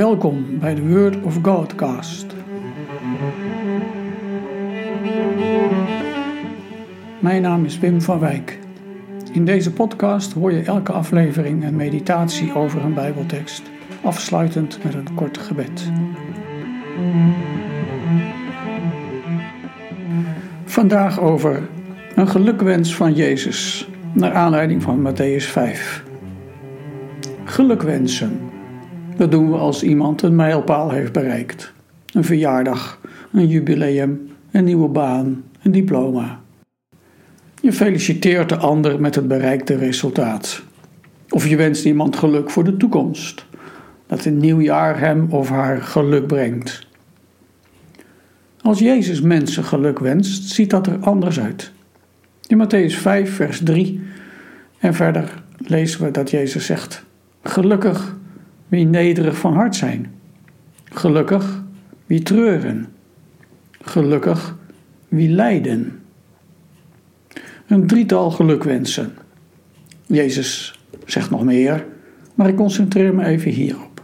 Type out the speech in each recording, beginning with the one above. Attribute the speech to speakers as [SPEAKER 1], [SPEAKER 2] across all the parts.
[SPEAKER 1] Welkom bij de Word of Godcast. Mijn naam is Wim van Wijk. In deze podcast hoor je elke aflevering een meditatie over een Bijbeltekst, afsluitend met een kort gebed. Vandaag over een gelukwens van Jezus, naar aanleiding van Matthäus 5. Gelukwensen. Dat doen we als iemand een mijlpaal heeft bereikt. Een verjaardag, een jubileum, een nieuwe baan, een diploma. Je feliciteert de ander met het bereikte resultaat. Of je wenst iemand geluk voor de toekomst. Dat een nieuw jaar hem of haar geluk brengt. Als Jezus mensen geluk wenst, ziet dat er anders uit. In Matthäus 5, vers 3 en verder lezen we dat Jezus zegt: Gelukkig wie nederig van hart zijn. Gelukkig wie treuren. Gelukkig wie lijden. Een drietal gelukwensen. Jezus zegt nog meer, maar ik concentreer me even hierop.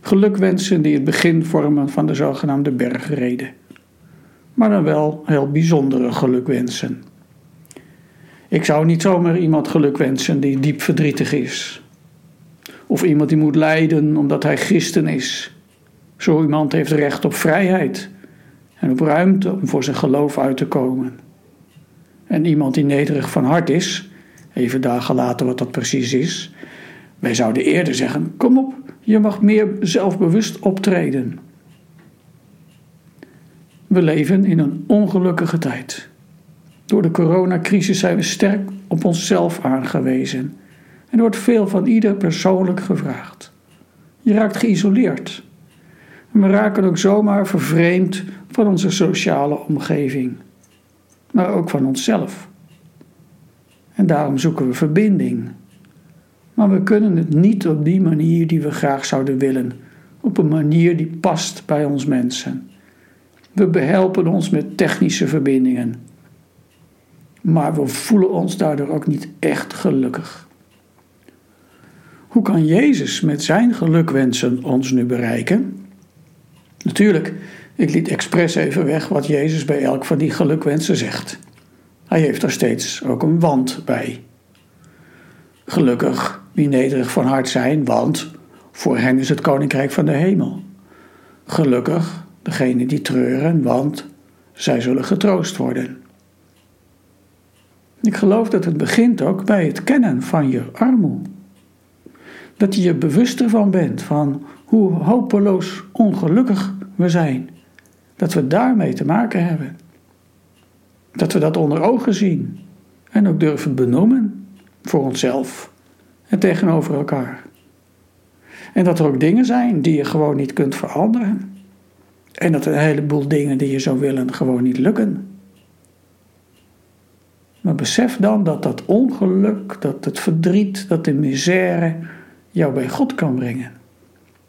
[SPEAKER 1] Gelukwensen die het begin vormen van de zogenaamde bergreden. Maar dan wel heel bijzondere gelukwensen. Ik zou niet zomaar iemand gelukwensen die diep verdrietig is of iemand die moet lijden omdat hij christen is. Zo iemand heeft recht op vrijheid en op ruimte om voor zijn geloof uit te komen. En iemand die nederig van hart is, even dagen later wat dat precies is, wij zouden eerder zeggen: kom op, je mag meer zelfbewust optreden. We leven in een ongelukkige tijd. Door de coronacrisis zijn we sterk op onszelf aangewezen er wordt veel van ieder persoonlijk gevraagd. Je raakt geïsoleerd. En we raken ook zomaar vervreemd van onze sociale omgeving, maar ook van onszelf. En daarom zoeken we verbinding. Maar we kunnen het niet op die manier die we graag zouden willen, op een manier die past bij ons mensen. We behelpen ons met technische verbindingen, maar we voelen ons daardoor ook niet echt gelukkig. Hoe kan Jezus met zijn gelukwensen ons nu bereiken? Natuurlijk, ik liet expres even weg wat Jezus bij elk van die gelukwensen zegt. Hij heeft er steeds ook een want bij. Gelukkig wie nederig van hart zijn, want voor hen is het koninkrijk van de hemel. Gelukkig degene die treuren, want zij zullen getroost worden. Ik geloof dat het begint ook bij het kennen van je armoede dat je je bewust ervan bent van hoe hopeloos ongelukkig we zijn. Dat we daarmee te maken hebben. Dat we dat onder ogen zien en ook durven benoemen voor onszelf en tegenover elkaar. En dat er ook dingen zijn die je gewoon niet kunt veranderen. En dat een heleboel dingen die je zou willen gewoon niet lukken. Maar besef dan dat dat ongeluk, dat het verdriet, dat de misère, jou bij God kan brengen.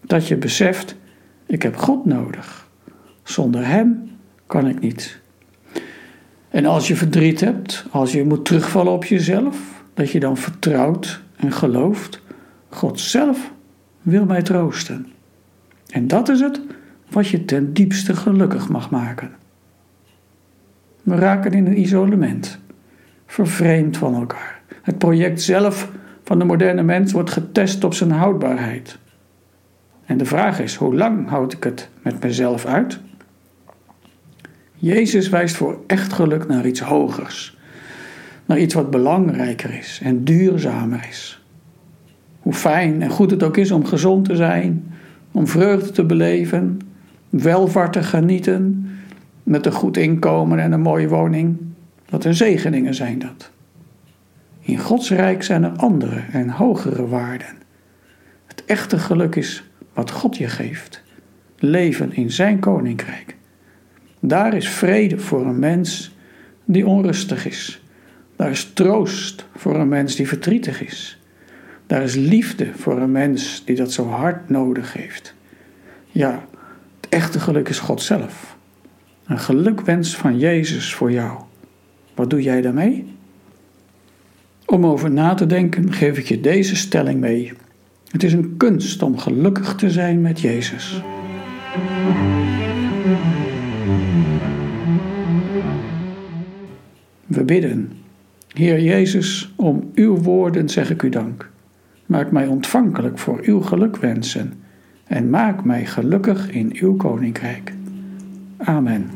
[SPEAKER 1] Dat je beseft, ik heb God nodig. Zonder Hem kan ik niet. En als je verdriet hebt, als je moet terugvallen op jezelf, dat je dan vertrouwt en gelooft, God zelf wil mij troosten. En dat is het wat je ten diepste gelukkig mag maken. We raken in een isolement, vervreemd van elkaar. Het project zelf van de moderne mens wordt getest op zijn houdbaarheid. En de vraag is: hoe lang houd ik het met mezelf uit? Jezus wijst voor echt geluk naar iets hogers, naar iets wat belangrijker is en duurzamer is. Hoe fijn en goed het ook is om gezond te zijn, om vreugde te beleven, welvaart te genieten, met een goed inkomen en een mooie woning. Wat een zegeningen zijn dat. In Gods rijk zijn er andere en hogere waarden. Het echte geluk is wat God je geeft. Leven in Zijn koninkrijk. Daar is vrede voor een mens die onrustig is. Daar is troost voor een mens die verdrietig is. Daar is liefde voor een mens die dat zo hard nodig heeft. Ja, het echte geluk is God zelf. Een gelukwens van Jezus voor jou. Wat doe jij daarmee? Om over na te denken geef ik je deze stelling mee. Het is een kunst om gelukkig te zijn met Jezus. We bidden. Heer Jezus, om uw woorden zeg ik u dank. Maak mij ontvankelijk voor uw gelukwensen en maak mij gelukkig in uw koninkrijk. Amen.